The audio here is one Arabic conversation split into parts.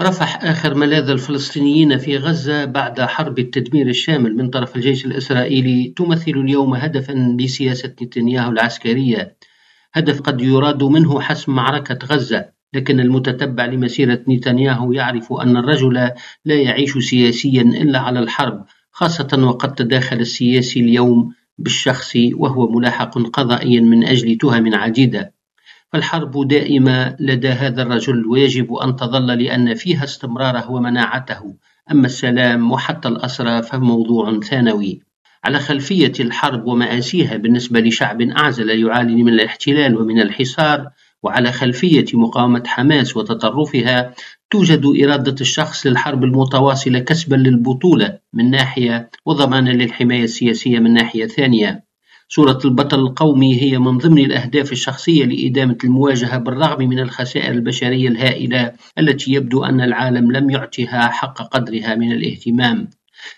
رفح آخر ملاذ الفلسطينيين في غزة بعد حرب التدمير الشامل من طرف الجيش الإسرائيلي تمثل اليوم هدفًا لسياسة نتنياهو العسكرية، هدف قد يراد منه حسم معركة غزة، لكن المتتبع لمسيرة نتنياهو يعرف أن الرجل لا يعيش سياسيًا إلا على الحرب، خاصة وقد تداخل السياسي اليوم بالشخص وهو ملاحق قضائيًا من أجل تهم عديدة. فالحرب دائمة لدى هذا الرجل ويجب أن تظل لأن فيها استمراره ومناعته، أما السلام وحتى الأسرى فموضوع ثانوي. على خلفية الحرب ومآسيها بالنسبة لشعب أعزل يعاني من الاحتلال ومن الحصار، وعلى خلفية مقاومة حماس وتطرفها، توجد إرادة الشخص للحرب المتواصلة كسبًا للبطولة من ناحية وضمانًا للحماية السياسية من ناحية ثانية. صورة البطل القومي هي من ضمن الأهداف الشخصية لإدامة المواجهة بالرغم من الخسائر البشرية الهائلة التي يبدو أن العالم لم يعطها حق قدرها من الاهتمام.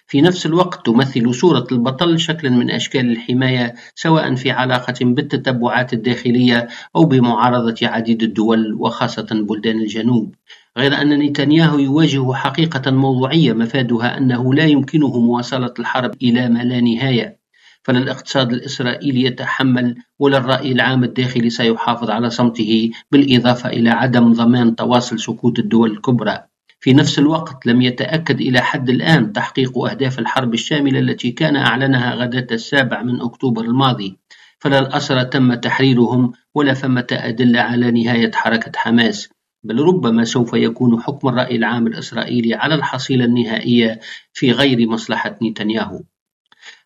في نفس الوقت تمثل صورة البطل شكلا من أشكال الحماية سواء في علاقة بالتتبعات الداخلية أو بمعارضة عديد الدول وخاصة بلدان الجنوب. غير أن نتنياهو يواجه حقيقة موضوعية مفادها أنه لا يمكنه مواصلة الحرب إلى ما لا نهاية. فلا الاقتصاد الإسرائيلي يتحمل ولا الرأي العام الداخلي سيحافظ على صمته بالإضافة إلى عدم ضمان تواصل سكوت الدول الكبرى. في نفس الوقت لم يتأكد إلى حد الآن تحقيق أهداف الحرب الشاملة التي كان أعلنها غداة السابع من أكتوبر الماضي، فلا الأسرى تم تحريرهم ولا ثمة أدلة على نهاية حركة حماس، بل ربما سوف يكون حكم الرأي العام الإسرائيلي على الحصيلة النهائية في غير مصلحة نتنياهو.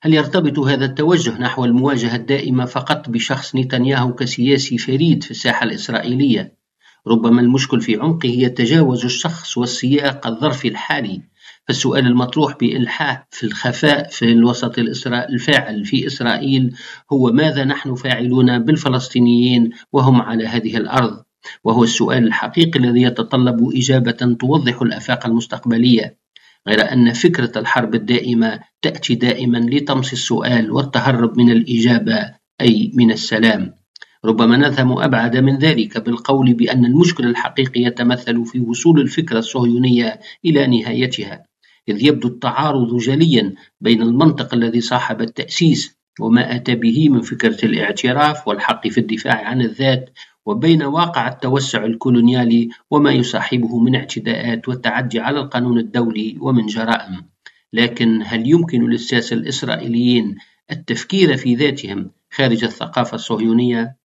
هل يرتبط هذا التوجه نحو المواجهة الدائمة فقط بشخص نتنياهو كسياسي فريد في الساحة الإسرائيلية؟ ربما المشكل في عمقه يتجاوز الشخص والسياق الظرفي الحالي، فالسؤال المطروح بإلحاح في الخفاء في الوسط الفاعل في إسرائيل هو ماذا نحن فاعلون بالفلسطينيين وهم على هذه الأرض؟ وهو السؤال الحقيقي الذي يتطلب إجابة توضح الآفاق المستقبلية. غير أن فكرة الحرب الدائمة تأتي دائما لطمس السؤال والتهرب من الإجابة أي من السلام. ربما نذهب أبعد من ذلك بالقول بأن المشكل الحقيقي يتمثل في وصول الفكرة الصهيونية إلى نهايتها. إذ يبدو التعارض جليا بين المنطق الذي صاحب التأسيس وما أتى به من فكرة الاعتراف والحق في الدفاع عن الذات وبين واقع التوسع الكولونيالي وما يصاحبه من اعتداءات والتعدي على القانون الدولي ومن جرائم. لكن هل يمكن للساسة الإسرائيليين التفكير في ذاتهم خارج الثقافة الصهيونية؟